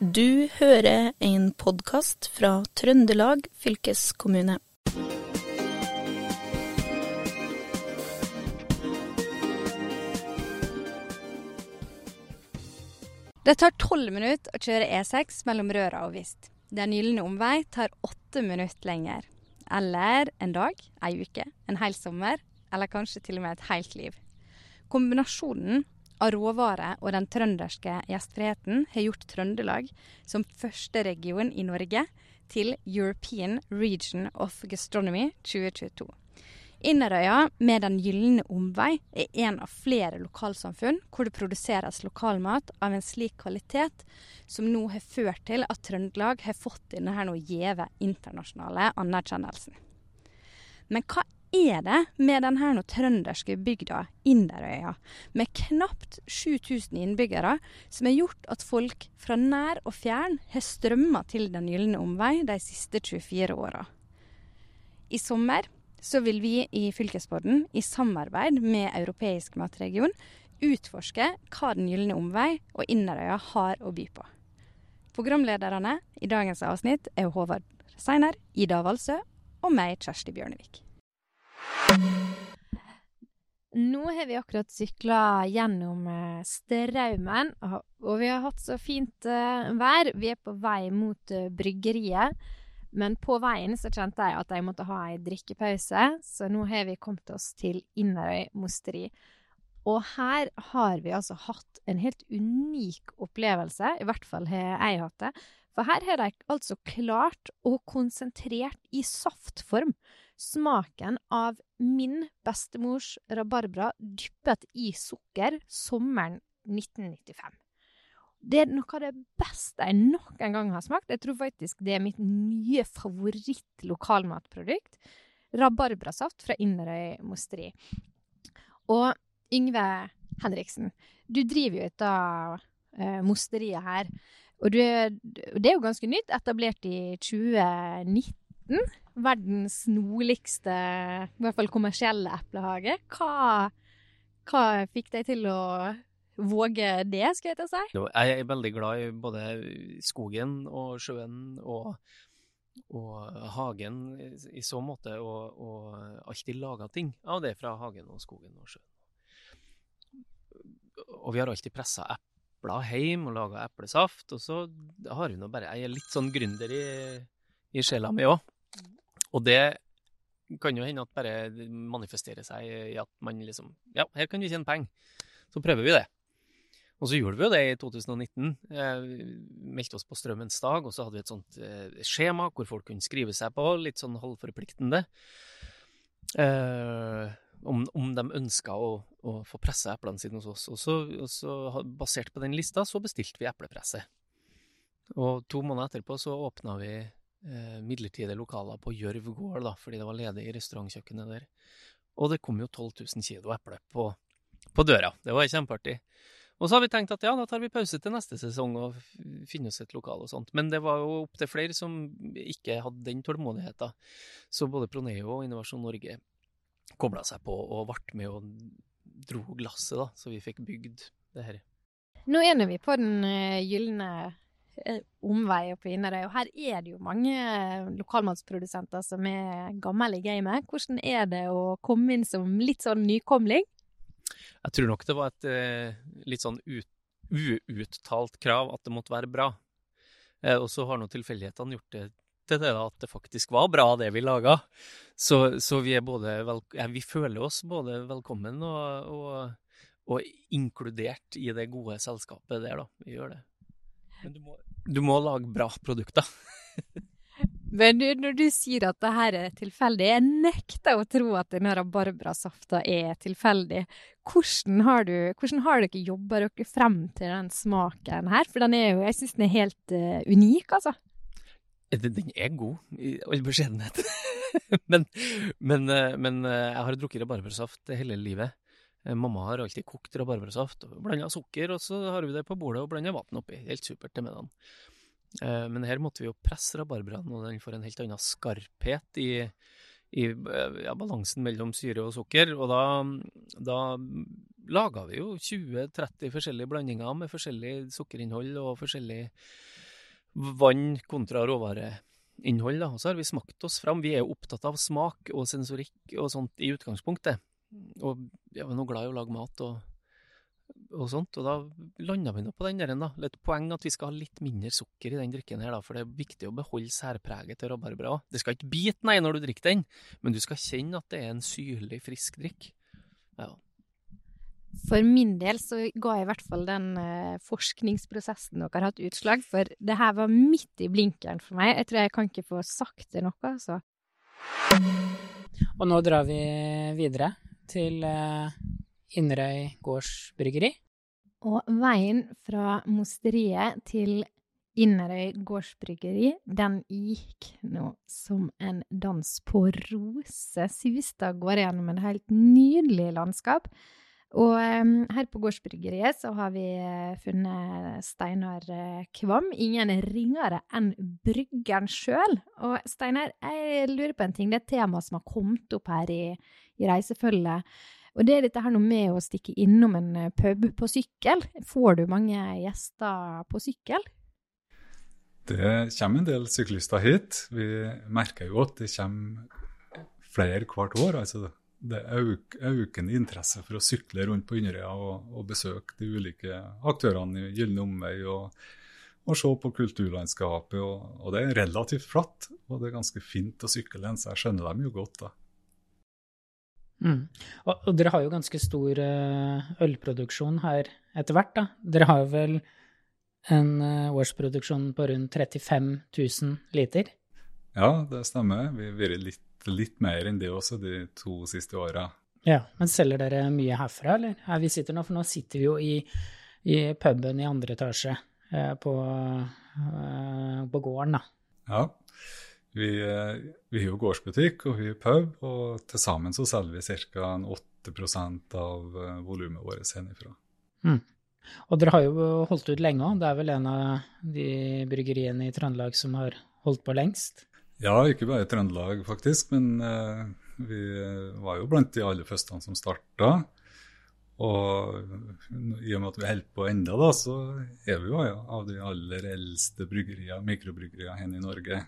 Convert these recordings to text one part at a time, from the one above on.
Du hører en podkast fra Trøndelag fylkeskommune. Det tar tolv minutter å kjøre E6 mellom Røra og Vist. Den gylne omvei tar åtte minutter lenger. Eller en dag, ei uke, en hel sommer, eller kanskje til og med et helt liv. Kombinasjonen av råvarer og den trønderske gjestfriheten har gjort Trøndelag som første region i Norge til European Region of Gastronomy 2022. Inderøya med Den gylne omvei er en av flere lokalsamfunn hvor det produseres lokalmat av en slik kvalitet som nå har ført til at Trøndelag har fått denne gjeve internasjonale anerkjennelsen. Men hva er det med denne trønderske bygda Inderøya, med knapt 7000 innbyggere, som har gjort at folk fra nær og fjern har strømma til Den gylne omvei de siste 24 åra? I sommer så vil vi i Fylkespodden, i samarbeid med Europeisk matregion, utforske hva Den gylne omvei og Inderøya har å by på. Programlederne i dagens avsnitt er Håvard Seiner, Ida Valsø og meg, Kjersti Bjørnevik. Nå har vi akkurat sykla gjennom eh, Straumen, og vi har hatt så fint eh, vær. Vi er på vei mot eh, bryggeriet. Men på veien så kjente jeg at jeg måtte ha ei drikkepause, så nå har vi kommet oss til Inderøy mosteri. Og her har vi altså hatt en helt unik opplevelse, i hvert fall har jeg hatt det. For her har de altså klart og konsentrert i saftform smaken av min bestemors rabarbra dyppet i sukker sommeren 1995. Det er noe av det beste jeg nok en gang har smakt. Jeg tror faktisk det er mitt nye favoritt-lokalmatprodukt. Rabarbrasaft fra Inderøy mosteri. Og Yngve Henriksen, du driver jo et av eh, mosteriet her. Og du, det er jo ganske nytt, etablert i 2019 verdens nordligste, i hvert fall kommersielle eplehage. Hva, hva fikk deg til å våge det, skal jeg til å si? Jeg er veldig glad i både skogen og sjøen og, og hagen i så måte, og, og alltid laga ting av det fra hagen og skogen og sjøen. Og vi har alltid pressa epler hjem og laga eplesaft, og så har vi nå bare Jeg er litt sånn gründer i, i sjela mi òg. Og det kan jo hende at bare manifesterer seg i at man liksom Ja, her kan vi tjene penger. Så prøver vi det. Og så gjorde vi jo det i 2019. Eh, meldte oss på Strømmens dag, og så hadde vi et sånt eh, skjema hvor folk kunne skrive seg på, litt sånn halvforpliktende. Eh, om, om, de ønska å, å, få pressa eplene sine hos oss. Og så, og så, basert på den lista, så bestilte vi eplepresse. Og to måneder etterpå så åpna vi midlertidige lokaler på Gjørv gård, da, fordi det var ledig i restaurantkjøkkenet der. Og det kom jo 12 000 kilo eple på, på døra. Det var kjempeartig. Og så har vi tenkt at ja, da tar vi pause til neste sesong og finner oss et lokal og sånt. Men det var jo opptil flere som ikke hadde den tålmodigheten. Så både Proneo og Innovasjon Norge kobla seg på og ble med og dro glasset, da, så vi fikk bygd det her. Nå er vi på den uh, gylne Eh, omvei oppe i Inderøy. Og her er det jo mange lokalmatsprodusenter som er gamle i gamet. Hvordan er det å komme inn som litt sånn nykomling? Jeg tror nok det var et eh, litt sånn ut, uuttalt krav at det måtte være bra. Eh, og så har nå tilfeldighetene gjort det til det da, at det faktisk var bra, det vi laga. Så, så, vi vel, ja, vi føler oss både velkommen og, og, og inkludert i det gode selskapet der, da. Vi gjør det. Men du må, du må lage bra produkter. Men når du sier at det her er tilfeldig, jeg nekter å tro at denne rabarbrasafta er tilfeldig. Hvordan har, du, hvordan har dere jobba dere frem til den smaken her? For den er jo, jeg syns den er helt uh, unik, altså. Den er god, i all beskjedenhet. men, men, eh, men, eh, jeg har drukket rabarbrasaft hele livet. Eh, mamma har alltid kokt rabarbrasaft og blanda sukker, og så har vi det på bordet og blanda vann oppi. Helt supert til middagen. Eh, men her måtte vi jo presse rabarbraen, og den får en helt annen skarphet i, i eh, ja, balansen mellom syre og sukker. Og da, da laga vi jo 20-30 forskjellige blandinger med forskjellig sukkerinnhold og forskjellig vann kontra råvareinnhold. Og så har vi smakt oss fram. Vi er jo opptatt av smak og sensorikk og sånt i utgangspunktet. Og jeg var nå glad i å lage mat og, og sånt, og da landa vi nå på den der. da. Et poeng at vi skal ha litt mindre sukker i den drikken her, da, for det er viktig å beholde særpreget til rabarbra. Det skal ikke bite, nei, når du drikker den, men du skal kjenne at det er en syrlig, frisk drikk. Ja. For min del så ga i hvert fall den uh, forskningsprosessen dere har hatt utslag, for det her var midt i blinkeren for meg. Jeg tror jeg kan ikke få sagt det noe, altså. Og nå drar vi videre til uh, Inderøy gårdsbryggeri. Og veien fra mosteriet til Inderøy gårdsbryggeri, den gikk nå som en dans på roser. Suste gårde gjennom en helt nydelig landskap. Og um, her på gårdsbryggeriet så har vi uh, funnet Steinar uh, Kvam. Ingen ringere enn bryggeren sjøl. Og Steinar, jeg lurer på en ting. Det er et tema som har kommet opp her i, i reisefølget. Og det er dette her noe med å stikke innom en eh, pub på sykkel. Får du mange gjester på sykkel? Det kommer en del syklister hit. Vi merker jo at det kommer flere hvert år. altså det er økende interesse for å sykle rundt på Inderøya og, og, besøke de ulike aktørene i Gylne omvei og, og, se på kulturlandskapet. Og, og, det er relativt flatt, og det er ganske fint å sykle så jeg skjønner dem jo godt. da. Mm. Og, og, dere har jo ganske stor uh, ølproduksjon her etter hvert, da. Dere har jo vel en uh, årsproduksjon på rundt 35 000 liter? Ja, det stemmer. Vi har vært litt litt mer enn det også de to siste åra. Ja, men selger dere mye herfra, eller? Her vi sitter nå, for nå sitter vi jo i, i puben i andre etasje eh, på, eh, på, gården, da. Ja. Vi, eh, vi har jo gårdsbutikk og vi har pub, og til sammen så selger vi ca. 8% av eh, volumet vårt hjemmefra. Mm. Og dere har jo holdt ut lenge òg. Det er vel en av de bryggeriene i Trøndelag som har holdt på lengst? Ja, ikke bare i Trøndelag, faktisk. Men uh, vi var jo blant de aller første som starta. Og i og med at vi holder på enda, da, så er vi jo ja, av de aller eldste mikrobryggeriene her i Norge.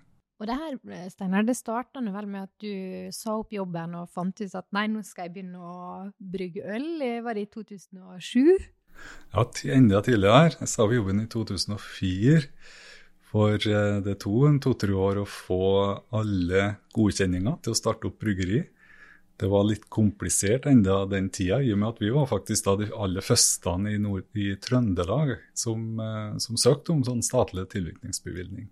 Og det her, Steinar, det starta vel med at du sa opp jobben og fant ut at nei, nå skal jeg begynne å brygge øl. Var det i 2007? Ja, enda tidligere. Jeg sa opp jobben i 2004. For eh, det tok to-tre år å få alle godkjenninger til å starte opp bryggeri. Det var litt komplisert enda den tida, i og med at vi var faktisk da de aller første i, i Trøndelag som, eh, som, søkte om sånn statlig tilvirkningsbevilgning.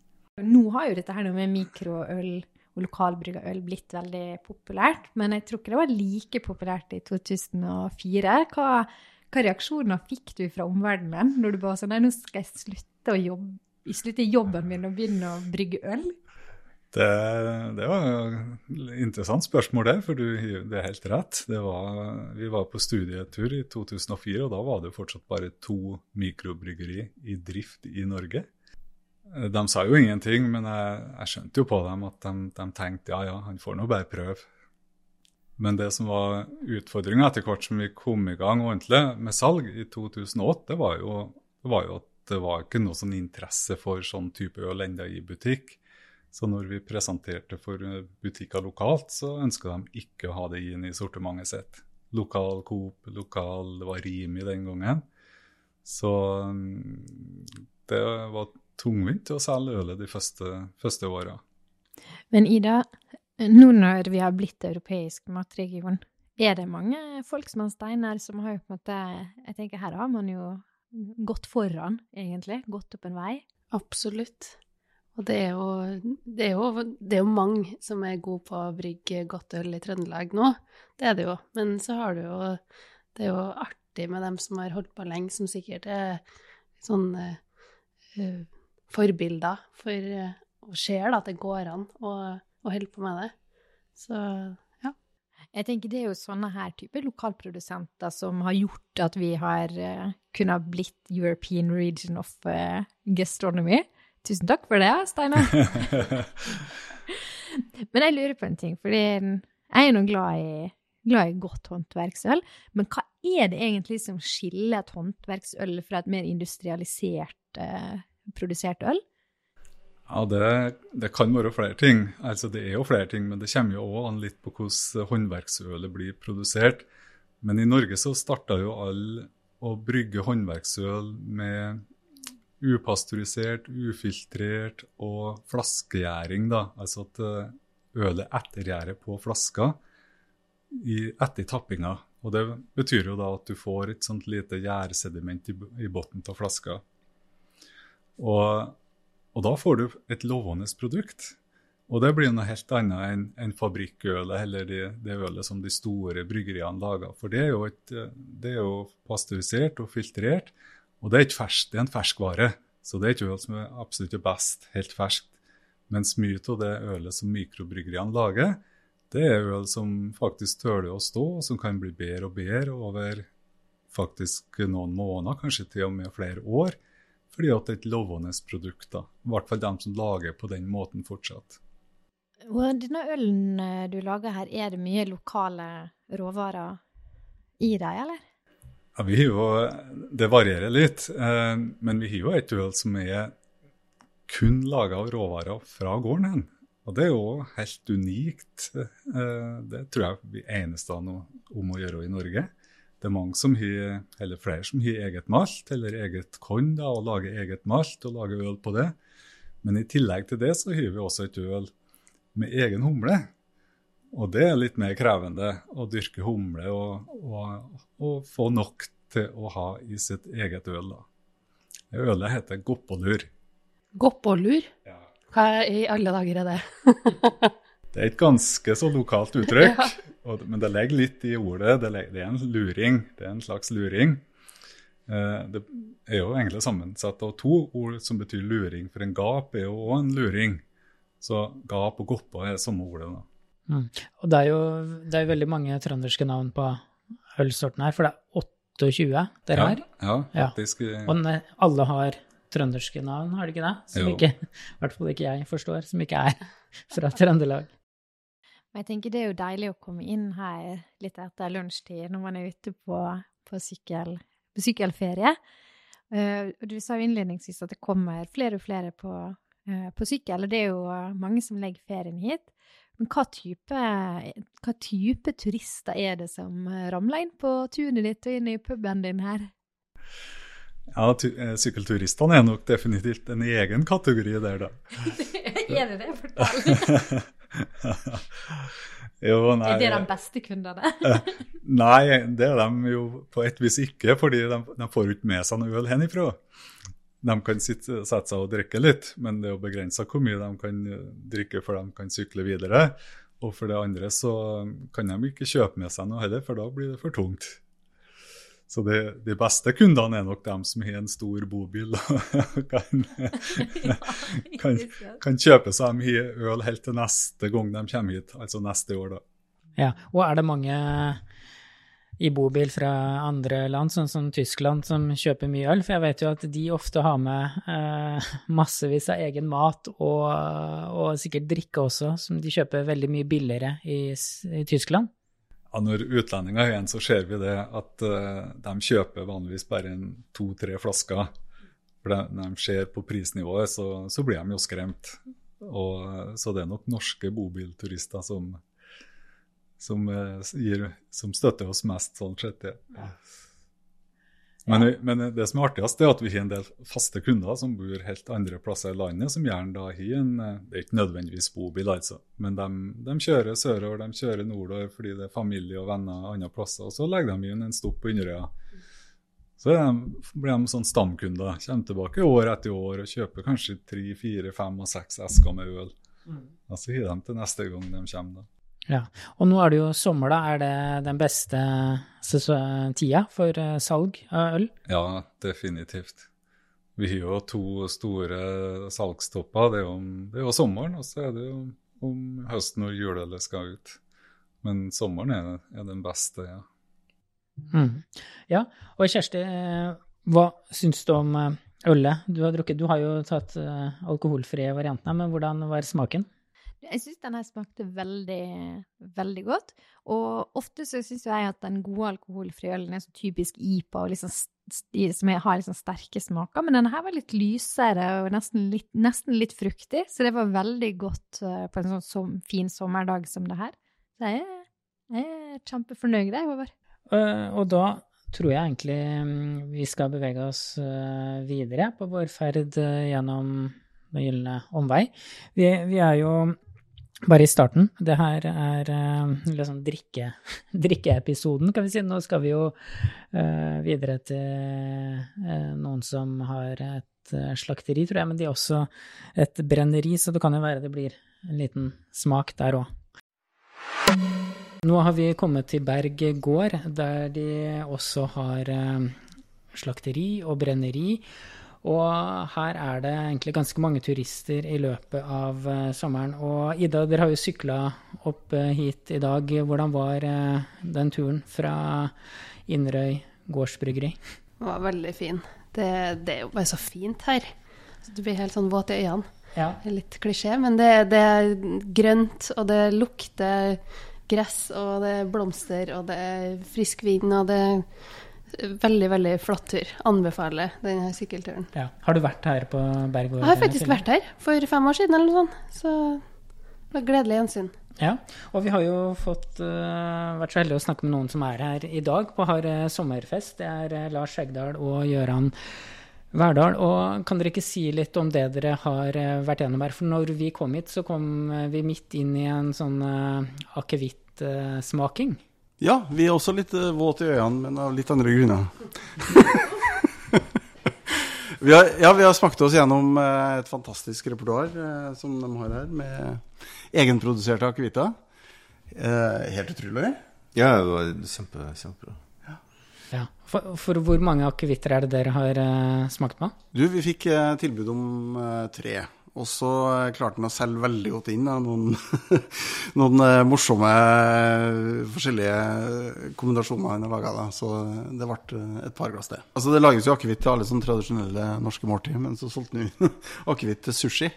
Nå har jo dette her med mikroøl og lokalbrygga øl blitt veldig populært, men jeg tror ikke det var like populært i 2004. Hva, hva reaksjoner fikk du fra omverdenen når du bare sa nei, nå skal jeg slutte å jobbe slutte jobben min og begynne å brygge øl? Det, det var et interessant spørsmål, det, for du, det er helt rett. Var, vi var på studietur i 2004, og da var det fortsatt bare to mikrobryggeri i drift i Norge. De sa jo ingenting, men jeg, jeg skjønte jo på dem at de, de, tenkte ja, ja, han får nå bare prøve. Men det som var utfordringa etter hvert som vi kom i gang ordentlig med salg i 2008, var jo, var jo at det var ikke noe sånn interesse for sånn type øl ennå i butikk. Så når vi presenterte for butikker lokalt, så ønska de ikke å ha det inn i sortimentet sitt. Lokal Coop, lokal Det var Rimi den gangen. Så mm, det var tungvint å selge ølet de første, første åra. Men Ida, nå når vi har blitt europeisk matregion, er det mange folk som har Steinar som har på en måte Jeg tenker her har man jo gått foran, egentlig. Gått opp en vei. Absolutt. Og det er, jo, det, er jo, det er jo, mange som er gode på å brygge godt øl i Trøndelag nå. Det er det jo. Men så har du jo Det er jo artig med dem som har holdt på lenge, som sikkert er sånn uh, forbilder for å og ser at det går an å, å holde på med det. Så jeg tenker Det er jo sånne her typer lokalprodusenter som har gjort at vi har uh, kunnet blitt European Region of uh, Gastronomy. Tusen takk for det, Steinar. Men jeg lurer på en ting, for jeg er nå glad i, glad i godt håndverksøl. Men hva er det egentlig som skiller et håndverksøl fra et mer industrialisert uh, produsert øl? Ja, det, det, kan være flere ting. Altså, det er jo flere ting, men det kommer jo òg an litt på hvordan håndverksølet blir produsert. Men i Norge så starta jo alle å brygge håndverksøl med upasteurisert, ufiltrert og flaskegjæring. da. Altså at eh, ølet ettergjærer på flaska i, etter tappinga. Og Det betyr jo da at du får et sånt lite gjærsediment i, i bunnen av flaska. Og og da får du et lovende produkt. Og det blir noe helt annet enn en fabrikkølet eller det, det, ølet som de store bryggeriene lager. For det er jo, et, det er jo pasteurisert og filtrert, og det er, fersk, det er en ferskvare. Så det er ikke øl som er absolutt best helt ferskt. Mens mye av det ølet som mikrobryggeriene lager, det er øl som faktisk tøler å stå, og som kan bli bedre og bedre over faktisk noen måneder, kanskje til og med flere år fordi at det er et lovende produkt. da. I hvert fall de som lager på den måten fortsatt. Og denne ølen eh, du lager her, er det mye lokale råvarer i deg, eller? Ja, vi har jo, Det varierer litt, eh, men vi har jo et øl som er kun laga av råvarer fra gården hen. Og det er jo helt unikt. Eh, det tror jeg vi er eneste om å gjøre i Norge. Det er mange som har, eller flere som har eget malt eller eget korn da, og lager eget malt og lager øl på det. Men i tillegg til det så har vi også et øl med egen humle. Og det er litt mer krevende å dyrke humle og, og, og få nok til å ha i sitt eget øl. da. Ølet heter Goppolur. Goppolur? Ja. Hva i alle dager er det? det er et ganske så lokalt uttrykk. ja. Og, men det ligger litt i ordet. Det, det, er en luring. Det er en slags luring. Eh, det er jo egentlig sammensatt av to ord som betyr luring. For en gap er jo òg en luring. Så gap og goppa er samme ordet. da. Mm. Og det er jo det er veldig mange trønderske navn på ølsorten her, for det er 28 dere har. Ja, faktisk. Ja. Og alle har trønderske navn, har de ikke det? Som jo. ikke, i hvert fall ikke jeg forstår, som ikke er fra Trøndelag. Men jeg tenker det er jo deilig å komme inn her litt etter lunsjtid når man er ute på, på, sykkel, på sykkelferie. Uh, du sa jo innledningsvis at det kommer flere og flere på, uh, på, sykkel, og det er jo mange som legger ferien hit. Men hva type, hva type turister er det som ramler inn på tunet ditt og inn i puben din her? Ja, eh, Sykkelturistene er nok definitivt en egen kategori der, da. er det det? Fortell. jo, nei, er det de beste kundene? nei, det er de jo på et vis ikke, fordi de, de får ikke med seg noe øl henifra. De kan sitte, sette seg og drikke litt, men det er jo begrensa hvor mye de kan drikke før de kan sykle videre. Og for det andre så kan de ikke kjøpe med seg noe heller, for da blir det for tungt. Så de, de, beste kundene er nok dem som har en stor bobil og kan, kan, kan, kjøpe seg mye øl helt til neste gang de kommer hit, altså neste år, da. Ja, og er det mange i bobil fra andre land, sånn som Tyskland, som kjøper mye øl? For jeg vet jo at de ofte har med eh, massevis av egen mat og, og, sikkert drikke også, som de kjøper veldig mye billigere i, i Tyskland ja, når utlendinger er en, så ser vi det at uh, de kjøper vanligvis bare to-tre flasker. For Når de ser på prisnivået, så, så blir de jo skremt. Og, så det er nok norske bobilturister som, som, uh, gir, som støtter oss mest, sånn sett. Ja. Men, men, det som er artigst, er at vi har en del faste kunder som bor helt andre plasser i landet, som gjerne da har en Det er ikke nødvendigvis bobil, altså, men de, de kjører sørover, de kjører nordover fordi det er familie og venner andre plasser. Og så legger de inn en stopp på Inderøya. Så de, blir de sånn stamkunder. Kommer tilbake år etter år og kjøper kanskje tre, fire, fem og seks esker med øl. Mm. Og så har de til neste gang de kommer. da. Ja, Og nå er det jo sommer, da. Er det den beste tida for eh, salg av øl? Ja, definitivt. Vi har jo to store salgstopper. Det er jo, det er jo sommeren, og så er det jo om høsten når juleølet skal ut. Men sommeren er, er den beste, ja. Mm. Ja, og Kjersti, eh, hva syns du om eh, ølet du har drukket? Du har jo tatt alkoholfrie variantene, men hvordan var smaken? Jeg syns den her smakte veldig, veldig godt. Og ofte så syns jeg at den gode alkoholfrie ølen er så typisk IPA og liksom som har liksom sterke smaker, men denne her var litt lysere og nesten litt, nesten litt fruktig, så det var veldig godt uh, på en sånn som, fin sommerdag som det her. Så jeg, jeg er kjempefornøyd, jeg, Håvard. Uh, og da tror jeg egentlig mm, vi skal bevege oss uh, videre på vår ferd gjennom Den gylne omvei. Vi, vi er jo bare i starten. Det her er uh, liksom drikke, drikkeepisoden, kan vi si. Nå skal vi jo uh, videre til uh, noen som har et slakteri, tror jeg, men de har også et brenneri, så det kan jo være det blir en liten smak der òg. Nå har vi kommet til Berg gård, der de også har slakteri og brenneri. Og her er det egentlig ganske mange turister i løpet av uh, sommeren. Og Ida, dere har jo sykla opp uh, hit i dag. Hvordan var uh, den turen fra Inderøy gårdsbryggeri? Det var veldig fin. Det, det, er jo bare så fint her. Så du blir helt sånn våt i øynene. Ja. Litt klisjé, men det, det, er grønt, og det lukter gress, og det er blomster, og det er frisk vind, og det er Veldig, veldig flott tur. Anbefaler denne sykkelturen. Ja. Har du vært her på Bergård? Jeg har faktisk vært her for fem år siden eller noe sånt. Så det var gledelig gjensyn. Ja, og vi har jo fått uh, vært så heldige å snakke med noen som er her i dag på har uh, sommerfest. Det er uh, Lars Skjegdal og Gøran Verdal. Og kan dere ikke si litt om det dere har vært gjennom her? For når vi kom hit, så kom vi midt inn i en sånn uh, akevittsmaking. Ja, vi er også litt uh, våte i øynene, men av litt andre grunner. vi har, ja, vi har smakt oss gjennom uh, et fantastisk repertoar uh, som de har her, med egenproduserte akevitter. helt utrolig. Ja, det var kjempe, kjempebra. Ja. ja. For, for, hvor mange akevitter er det dere har smakt med? Du, Vi fikk tilbud om tre. Og så klarte han å selge veldig godt inn da, noen, noen uh, morsomme forskjellige kombinasjoner han har laga. Så det ble uh, et par glass, det. Altså, det lages jo akevitt til alle sånne tradisjonelle norske måltid, men så solgte han akevitt til sushi.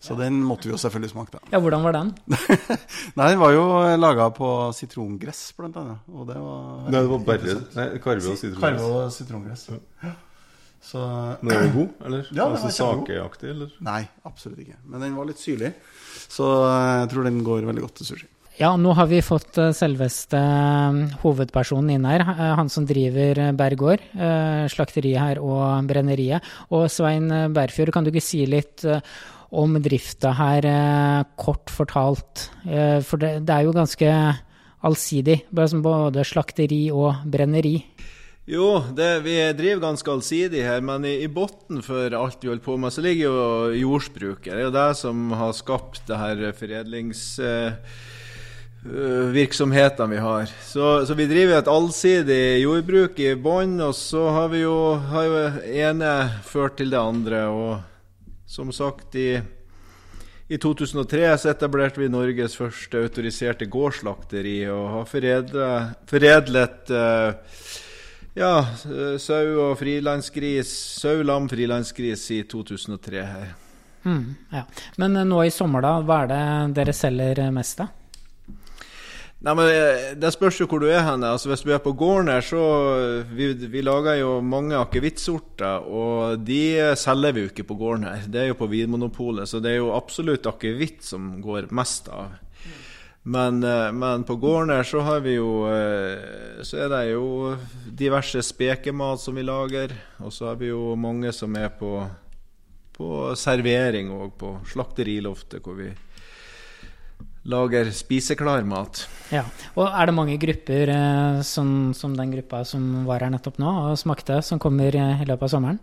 Så den måtte vi jo selvfølgelig smake. da. Ja, Hvordan var den? Nei, Den var jo laga på sitrongress, blant annet. Og det var Nei, det var bare karve og sitrongress. Karve og sitrongress. Ja. Så, Men er den god, eller? Ja, den altså Sakeaktig, eller? Nei, absolutt ikke. Men den var litt syrlig, så jeg tror den går veldig godt til sushi. Ja, nå har vi fått eh, selveste eh, hovedpersonen inn her. Eh, han som driver Bergård, slakteriet her og brenneriet. Og Svein Berfjord, kan du ikke si litt om drifta her, kort fortalt? For det, det er jo ganske allsidig, både slakteri og brenneri. Jo, det, vi driver ganske allsidig her, men i, i bunnen for alt vi holder på med, så ligger jo jordsbruket. Det er jo det som har skapt det her foredlingsvirksomhetene uh, vi har. Så, så, vi driver et allsidig jordbruk i bånn, og så har vi jo, har jo ene ført til det andre. Og som sagt, i, i 2003 så etablerte vi Norges første autoriserte gårdsslakteri og har foredlet, foredlet uh, ja, eh, sau og frilansgris. Sau, lam, frilansgris i 2003 her. Mm, ja. Men eh, nå i sommer, da, hva er det dere selger mest av? Nei, men eh, Det spørs jo hvor du er hen. Altså, hvis du er på gården her, så vi, vi lager jo mange akevittsorter, og de selger vi jo ikke på gården her. Det er jo på Vinmonopolet, så det er jo absolutt akevitt som går mest av. Men, eh, men, på gården her så har vi jo eh, Så er det jo diverse spekemat som vi lager. Og så har vi jo mange som er på, på servering og på slakteriloftet, hvor vi lager spiseklar mat. Ja, og Er det mange grupper eh, som, som, den gruppa som var her nettopp nå og smakte, som kommer i løpet av sommeren?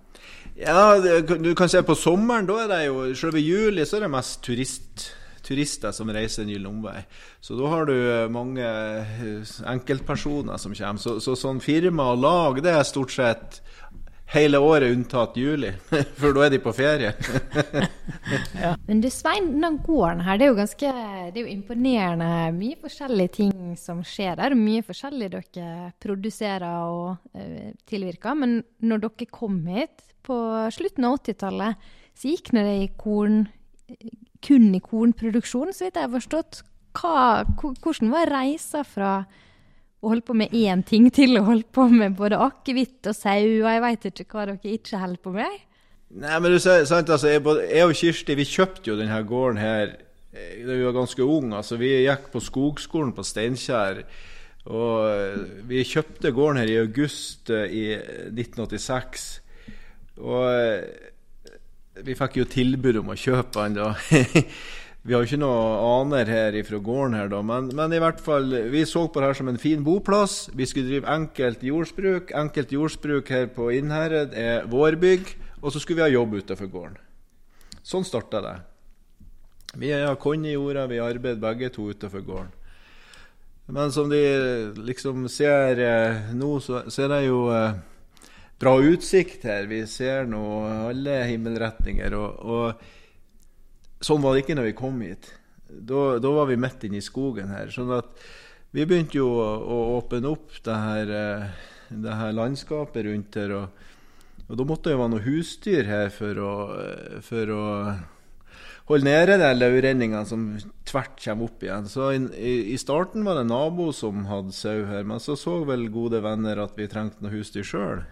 Ja, det, du kan se på sommeren, da er det jo Selve juli så er det mest turist turister som reiser en gyllen omvei. Så da har du eh, mange eh, enkeltpersoner som kommer. Så, så sånn firma og lag, det er stort sett hele året unntatt juli, for da er de på ferie. ja. Men du Svein, denne gården her, det er jo ganske det er jo imponerende. Mye forskjellige ting som skjer der. Mye forskjellig dere produserer og uh, tilvirker. Men når dere kom hit på slutten av 80-tallet, så gikk det i korn kornproduksjon, så vidt jeg har forstått. Hva, hvordan var reisa fra å holde på med én ting til å holde på med både akevitt og sau, og jeg veit ikke hva dere ikke holder på med? Nei, men du ser, sant, altså, jeg, jeg og Kirsti vi kjøpte jo denne gården her eh, da vi var ganske unge. Altså, vi gikk på skogskolen på Steinkjer. Og eh, vi kjøpte gården her i august eh, i 1986. Og vi fikk jo tilbud om å kjøpe den da. vi har jo ikke noe aner her fra gården her, da. Men, men, i hvert fall, vi så på det her som en fin boplass. Vi skulle drive enkelt jordsbruk. Enkelt jordsbruk her på Innherred er vårbygg. Og så skulle vi ha jobb utenfor gården. Sånn starta det. Vi har korn i jorda, vi arbeider begge to utenfor gården. Men som de liksom ser eh, nå, så, så, er det jo eh, bra utsikt her. Vi ser nå alle himmelretninger. Og, og sånn var det ikke når vi kom hit. Da, da var vi midt inne i skogen her. sånn at vi begynte jo å, å åpne opp det her, eh, det her landskapet rundt her. og og da måtte det jo være noe husdyr her for å, for å holde nede de laurenningene som tvert kommer opp igjen. Så i, i, starten var det nabo som hadde sau her, men så så vel gode venner at vi trengte noe husdyr sjøl.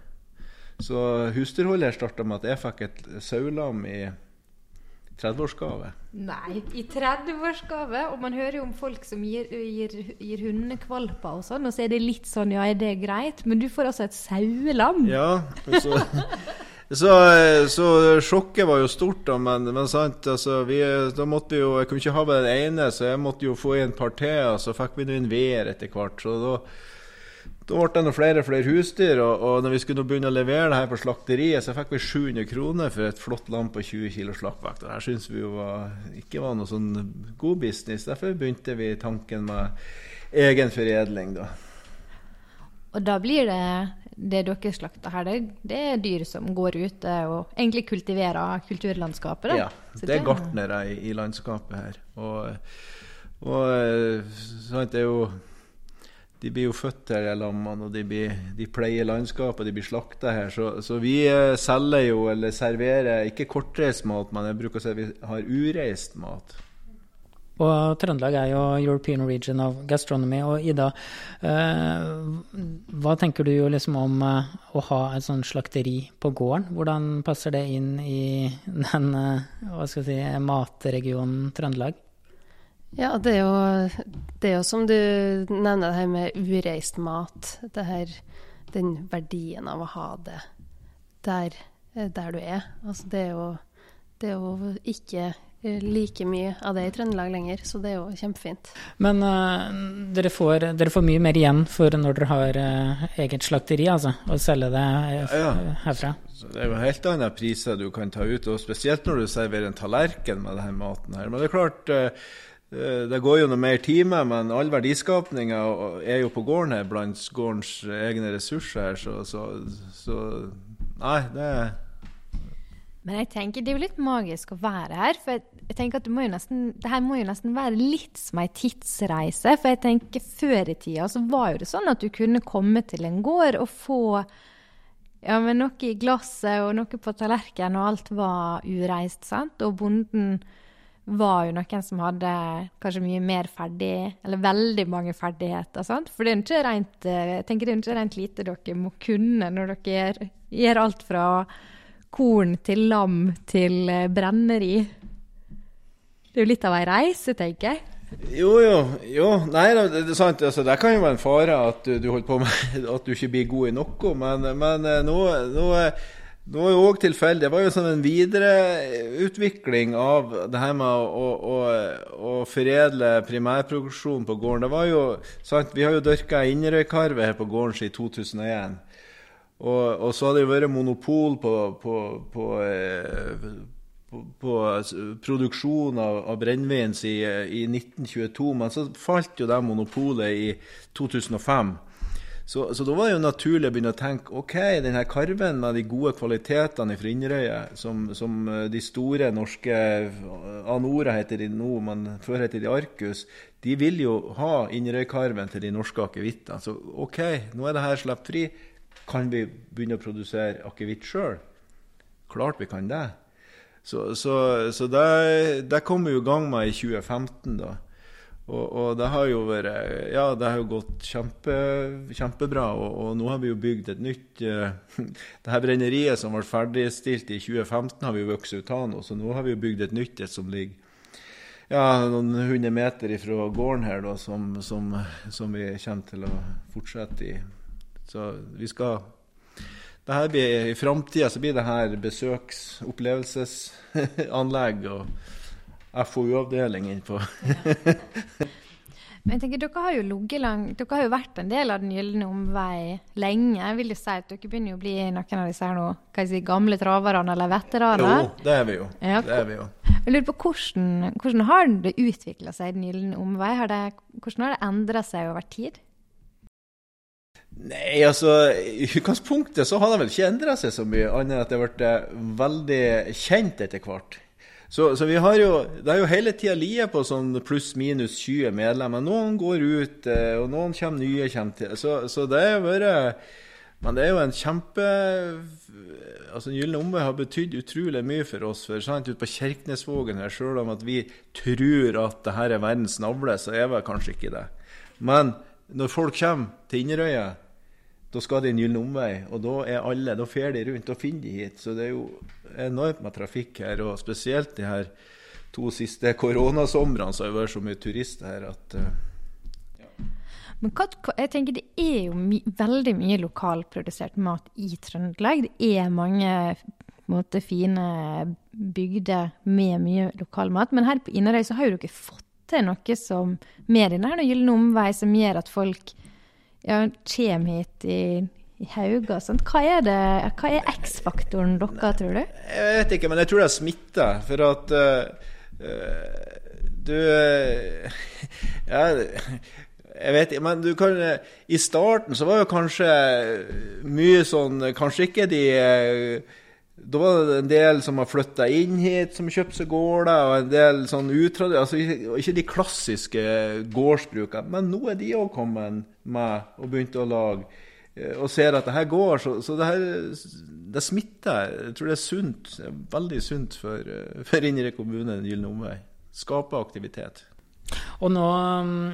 Så husdyrholdet starta med at jeg fikk et saulam i 30-årsgave. Nei, i 30-årsgave. Og man hører jo om folk som gir, gir, gir hundekvalper og sånn, og så er det litt sånn ja, er det greit? Men du får altså et sauelam? Ja. Så, så, så, sjokket var jo stort, da, men, men sant, altså, vi, da måtte vi jo Jeg kunne ikke ha bare den ene, så jeg måtte jo få i en par til, og så fikk vi nå inn veer etter hvert. så da da ble det noe flere og flere husdyr, og, og når vi skulle begynne å levere det her på slakteriet, så fikk vi 700 kroner for et flott lam på 20 kg slakkvekt. Det her syntes vi jo var, ikke var noe sånn god business. Derfor begynte vi tanken med egen foredling, da. Og da blir det det dere slakter her, det, det, er dyr som går ute og egentlig kultiverer kulturlandskapet? Da. Ja, det er gartnere i, i landskapet her. Og, og sant, det er jo de blir jo født her, lammene, og de, blir, de pleier landskapet, de blir slakta her. Så, så, vi eh, selger jo, eller serverer, ikke kortreist mat, men jeg bruker å si vi har ureist mat. Og Trøndelag er jo European region of gastronomy. Og Ida, eh, hva tenker du liksom om eh, å ha et sånt slakteri på gården? Hvordan passer det inn i den eh, si, matregionen Trøndelag? Ja, det er, jo, det er jo som du nevner det her med ureist mat. Det her, den verdien av å ha det der, der du er. Altså det er jo, det er jo ikke like mye av det i Trøndelag lenger, så det er jo kjempefint. Men uh, dere, får, dere, får, mye mer igjen for når dere har uh, eget slakteri, altså, og selge det uh, ja, herfra? Det er jo helt andre priser du kan ta ut, og spesielt når du serverer en tallerken med denne maten her. Men det er klart Eh, det går jo noe mer timer, men all verdiskapninga er jo på gården her, blant gårdens egne ressurser. Så, så, så Nei, det Men jeg tenker det er jo litt magisk å være her. For jeg tenker at det, må jo nesten, det her må jo nesten være litt som ei tidsreise. For jeg tenker før i tida så var jo det sånn at du kunne komme til en gård og få ja, men noe i glasset og noe på tallerkenen, og alt var ureist. sant? Og bonden var jo noen som hadde kanskje mye mer ferdig, eller veldig mange ferdigheter. Sant? For det er ikke rent, eh, jeg tenker det er ikke rent lite dere må kunne når dere gjør, gjør alt fra korn til lam til eh, brenneri. Det er jo litt av ei reise, tenker jeg. Jo, jo. jo. Nei, det er sant. Altså, det kan jo være en fare at du, du holder på med at du ikke blir god i noe, men, men eh, nå, nå det var jo òg tilfeldig. Det var jo sånn en videreutvikling av det her med å, å, å foredle primærproduksjon på gården. Det var jo, sant, Vi har jo dyrka Inderøykarve her på gården siden 2001. Og, og, så har det jo vært monopol på, på, på, på, på produksjon av, av brennevin i, i 1922, men så falt jo det monopolet i 2005. Så, så, da var det jo naturlig å begynne å tenke ok, denne karven med de gode kvalitetene fra Inderøya, som, som, eh, de store norske eh, Anora heter de nå, men før heter de Arcus, de vil jo ha Inderøykarven til de norske akevittene. Så ok, nå er det her sluppet fri. Kan vi begynne å produsere akevitt sjøl? Klart vi kan det. Så, så, så det, det kom vi i gang med i 2015. da. Og, og, det har jo vært Ja, det har jo gått kjempe, kjempebra. Og, og, nå har vi jo bygd et nytt uh, Det her brenneriet som ble ferdigstilt i 2015, har vi jo vokst ut av nå. Så nå har vi jo bygd et nytt et som ligger ja, noen hundre meter ifra gården her, da, som, som, som, vi kommer til å fortsette i. Så vi skal det her blir, I framtida blir det her besøks- opplevelsesanlegg og FoU-avdeling innpå. Men jeg tenker, Dere har langt, dere har jo vært en del av Den gylne omvei lenge. Jeg vil jo si at Dere begynner jo å bli noen av disse her nå, hva jeg si, gamle traverne eller veteraner. Jo, det er vi jo. Ja, det er vi jo. Jeg lurer på Hvordan, hvordan har det utvikla seg, Den gylne omvei? Har det, hvordan har det endra seg over tid? Nei, altså I utgangspunktet så har det vel ikke endra seg så mye, annet enn at det har blitt eh, veldig kjent etter hvert. Så, så, vi har jo Det er jo hele tida lie på sånn pluss-minus 20 medlemmer. Noen går ut, eh, og noen kommer nye. Kommer til. Så, så det har vært Men det er jo en kjempe altså Gylne omvei har betydd utrolig mye for oss. for sant, Ute på Kjerknesvågen her, Selv om at vi tror at det her er verdens navle, så er vi kanskje ikke det. Men når folk kommer til Inderøya da skal de en gyllen omvei, og da er alle, da fer de rundt og finner de hit. Så det er jo enormt med trafikk her, og spesielt de her to siste koronasomrene så har det vært så mye turister her at uh, men hva, jeg tenker Det er jo my, veldig mye lokalprodusert mat i Trøndelag. Det er mange måte, fine bygder med mye lokalmat. Men her på Inderøy så har jo dere fått til noe som med denne gylne omvei som gjør at folk ja, kommer hit i, i hauger og sånt. Hva er, det, hva er X-faktoren deres, tror du? Jeg vet ikke, men jeg tror det er smitte. For at uh, du uh, Ja jeg vet ikke, men du kan I starten så var jo kanskje mye sånn Kanskje ikke de da var det en del som har flytta inn hit, som kjøpte seg gårder. Og en del sånn utradisjonelle altså Ikke de klassiske gårdsbrukene, men nå er de òg kommet med og begynt å lage. Eh, og ser at det her går. Så, så det her det smitter. Jeg tror det er sunt. Veldig sunt for, eh, for Indre kommune, Den gylne omvei. Skape aktivitet. Og nå mm,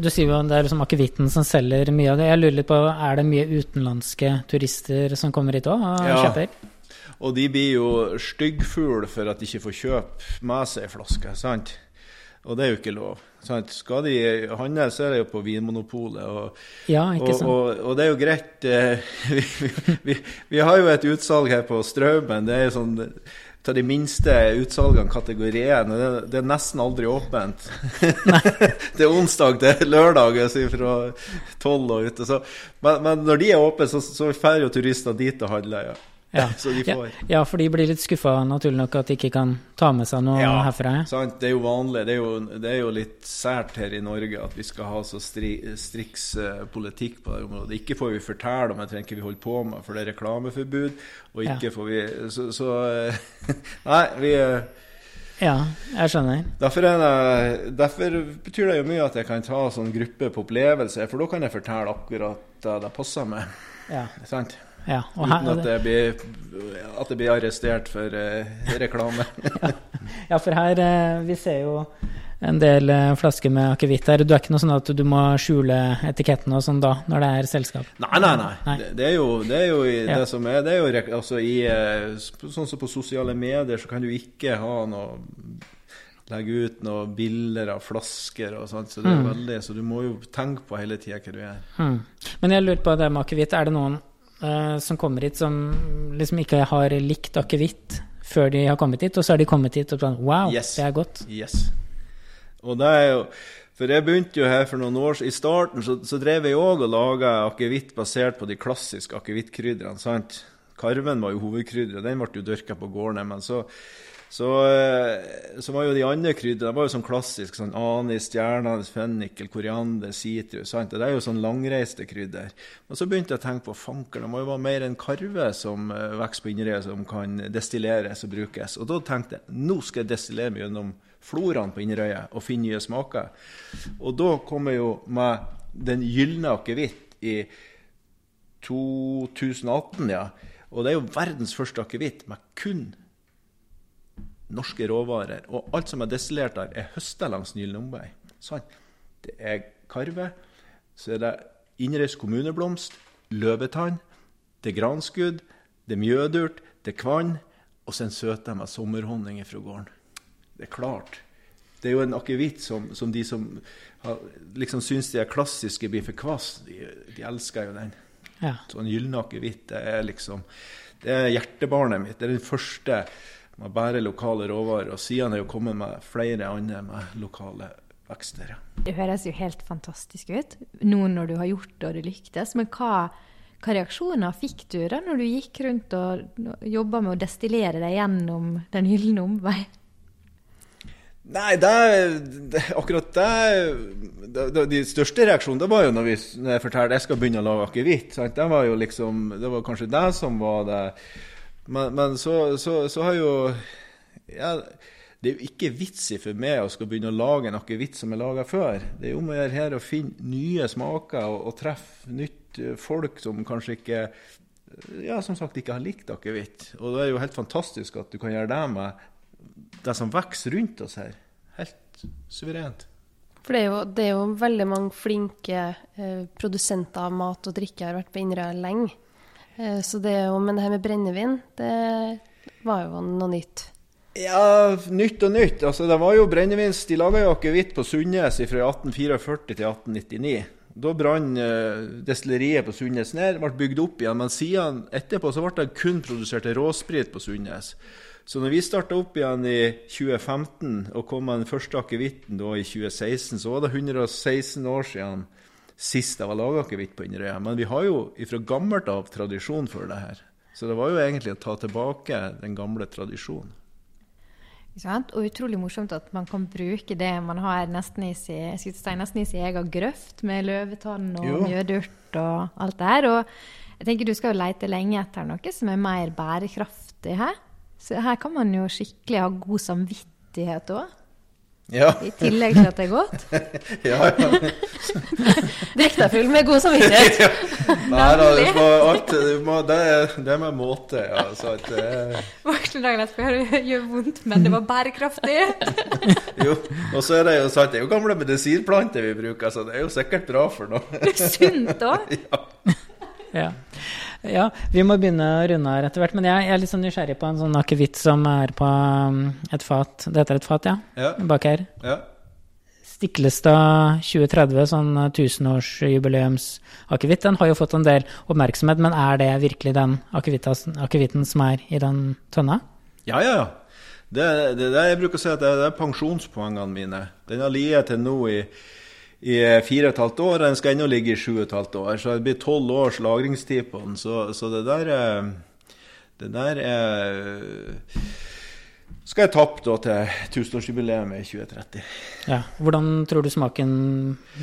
Du sier jo det er liksom akevitten som selger mye av det. Jeg lurer litt på, Er det mye utenlandske turister som kommer hit òg og ja. kjøper? Og de blir jo styggfugl for at de ikke får kjøpe med seg flaske. sant? Og det er jo ikke lov. Sant? Skal de handle, så er det jo på Vinmonopolet. Og, ja, ikke sant. Og, og, og, det er jo greit eh, vi, vi, vi, har jo et utsalg her på Straumen. Det er jo sånn av de minste utsalgene kategori 1. Det, det, er nesten aldri åpent. det er onsdag til lørdag fra tolv og ute. Så, men, men, når de er åpne, så, så drar jo turister dit og handler. Ja. Ja. ja, ja, for de blir litt skuffa naturlig nok at de ikke kan ta med seg noe ja, herfra. Sant? Det er jo vanlig. Det er jo, det er jo, litt sært her i Norge at vi skal ha så stri, striks uh, politikk på det området. Ikke får vi fortelle om det vi holder på med, for det er reklameforbud. Og ikke får vi Så, så uh, Nei, vi uh, ja, jeg skjønner. Derfor, det, derfor, betyr det jo mye at jeg kan ta sånn gruppe på opplevelse, for da kan jeg fortelle akkurat det det passer meg. Ja. Sant? Ja, Uten at jeg, blir, at jeg blir arrestert for uh, reklame. ja. ja. for her uh, Vi ser jo en del uh, flasker med akevitt her. Du er ikke noe sånn at du må skjule etiketten og sånn da, når det er selskap? Nei, nei, nei. nei. Det, det, er jo, det, er jo i, ja. det som er Det er jo altså i Sånn som på sosiale medier, så kan du ikke ha noe legge ut noen bilder av flasker og sånt. Så det er mm. veldig, så du må jo tenke på hele tida hva du gjør. Mm. Men jeg lurer på det med akevitt. Er det noen uh, som kommer hit, som liksom ikke har likt akevitt før de har kommet hit, og så har de kommet hit og sånn Wow, yes. det er godt. Yes. Og det er jo For jeg begynte jo her for noen år I starten så, så drev jeg òg og laga akevitt basert på de klassiske akevittkrydderne. sant? Karven var jo hovedkrydderet, den ble jo dyrka på gårdene. Men så så, eh, så, var jo de andre krydderne var jo sånn klassisk. sånn Anis, stjerneanis, fennikel, koriander, sitrus. sant? Det er jo sånn langreiste krydder. Men så begynte jeg å tenke på fanker, det må jo være mer enn karve som uh, vokser på Inderøy, som kan destilleres og brukes. Og da tenkte jeg nå skal jeg destillere meg gjennom floraen på Inderøya og finne nye smaker. Og da kom jeg jo med den gylne akevitt i 2018, ja. Og det er jo verdens første akevitt med kun norske råvarer. Og alt som er destillert der, er høsta langs Nylomvei. Sånn. Det er karve, så er det innreist kommuneblomst, løvetann, det er granskudd, det er mjødurt, det er kvann, og så en søte med sommerhonning fra gården. Det er klart. Det er jo en akevitt som, som, de som har, liksom syns de er klassiske blir for kvass, de, de, elsker jo den. Ja. Så en gyllen akevitt, det er liksom Det er hjertebarnet mitt. Det er den første med bære lokale råvarer. Og siden er jo kommet med flere andre med lokale vekster. Det høres jo helt fantastisk ut nå når du har gjort det og det lyktes. Men hva, hva reaksjoner fikk du da når du gikk rundt og jobba med å destillere deg gjennom Den gylne omvei? Nei, det, det, akkurat det, det, De største reaksjonene det var jo når, vi, når jeg fortalte jeg skal begynne å lage akevitt. Det var jo liksom, det var kanskje det som var det. Men, men så, så, så, har jo ja, Det er jo ikke vits i for meg å skal begynne å lage noe vits som er laga før. Det er jo om å gjøre her å finne nye smaker og, og treffe nytt eh, folk som kanskje ikke ja, som sagt ikke har likt akevitt. Og det er jo helt fantastisk at du kan gjøre det med det som vokser rundt oss her. Helt suverent. For det er jo, det er jo veldig mange flinke eh, produsenter av mat og drikke har vært på Inderøy lenge. Eh, så det jo, men det her med brennevin, det var jo noe nytt. Ja, nytt og nytt. Altså, det var jo brennevins De laga jo akevitt på Sundnes fra 1844 til 1899. Da brant eh, destilleriet på Sundnes ned, ble bygd opp igjen. Men siden etterpå så ble det kun produsert råsprit på Sundnes. Så når vi starta opp igjen i 2015 og kom med den første akevitten i 2016, så var det 116 år siden sist det var laga akevitt på Inderøya. Men vi har jo fra gammelt av tradisjon for det her. Så det var jo egentlig å ta tilbake den gamle tradisjonen. Og utrolig morsomt at man kan bruke det man har nesten i sin, si, nesten i sin egen grøft, med løvetann og mjødurt og alt det her. Og jeg tenker du skal jo leite lenge etter noe som er mer bærekraftig her. Så her kan man jo skikkelig ha god samvittighet òg. Ja. I tillegg til at det er godt. ja, ja. Drikk deg full med god samvittighet. ja. Nei da, det, må, alt, du må, det, det er med måte. Ja, så at det Voksne dagen etterpå det gjør vondt, men det var bærekraftig. jo, og så er det jo sant, det er jo gamle medisinplanter vi bruker, så det er jo sikkert bra for noe. sunt òg. ja. Ja. Ja, vi må begynne å runde her etter hvert. Men jeg, jeg, er litt sånn nysgjerrig på en sånn akevitt som er på um, et fat. Det heter et fat, ja? ja. Bak her. Ja. Stiklestad 2030, sånn tusenårsjubileumsakevitt, den har jo fått en del oppmerksomhet. Men er det virkelig den akevitten som er i den tønna? Ja, ja, ja. Det det, det, jeg bruker å si at det, det er pensjonspoengene mine. Den har ligget til nå i i fire og et halvt år. Den skal ennå ligge i sju og et halvt år. Så det blir tolv års lagringstid på den. Så, så det der er Det der er skal jeg tappe da til tusenårsjubileet i 2030. Ja, Hvordan tror du smaken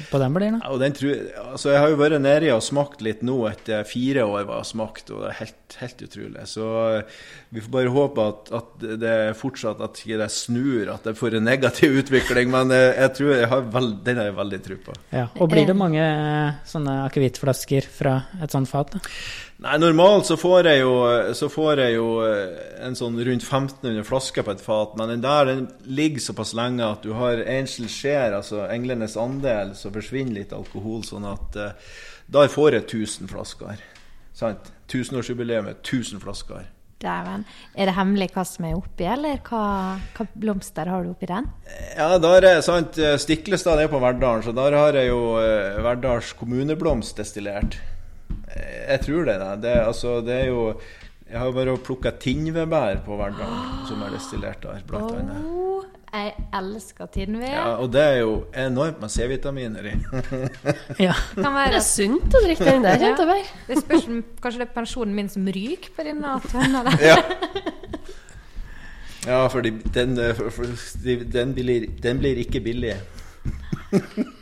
på den blir? da? Ja, den tror, altså jeg har jo vært nedi og smakt litt nå etter fire år var smakt, og det er helt, helt utrolig. Så vi får bare håpe at, at det fortsatt at ikke det snur, at det får en negativ utvikling. Men jeg tror jeg har veld, den har jeg veldig tro på. Ja, Og blir det mange sånne akevittflasker fra et sånt fat? da? Nei, Normalt så får, jeg jo, så får jeg jo en sånn rundt 1500 flasker på et fat, men den der den ligger såpass lenge at du har angel share, altså englenes andel, så forsvinner litt alkohol. sånn at uh, da får jeg 1000 flasker. Sant? Tusenårsjubileet med 1000 flasker. Dæven. Er det hemmelig hva som er oppi, eller hva, hva blomster har du oppi den? Ja, da er sant, Stiklestad er på Verdalen, så der har jeg jo uh, Verdals kommuneblomst destillert. Jeg tror det. Det, altså, det er jo Jeg har bare plukka tinnvedbær på Verdalen, som er destillert der, blant oh, annet. Jeg elsker tinnved. Ja, og det er jo enormt med C-vitaminer i. ja. Kan være Det er sunt å drikke den der, Ja. Det spørs om kanskje det er pensjonen min som ryker på denne tønna der. ja. ja, for, den, for den, blir, den blir ikke billig.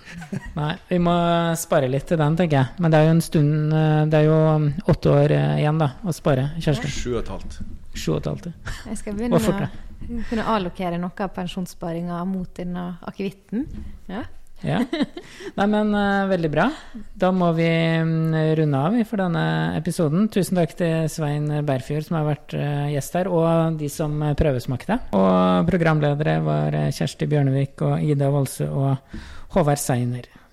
Nei, vi må spare litt til den, tenker jeg. Men det er jo en stund Det er jo åtte år igjen da, å spare, Kjersti. Sju og et halvt. Sju og et halvt. Jeg skal begynne å kunne allokere noe av pensjonssparinga mot denne akevitten. Ja. Ja. Nei, men uh, veldig bra. Da må vi um, runde av for denne episoden. Tusen takk til Svein Berfjord som har vært uh, gjest her, og de som prøvesmakte. Og programledere var Kjersti Bjørnevik og Ida Volse og Håvard Seiner.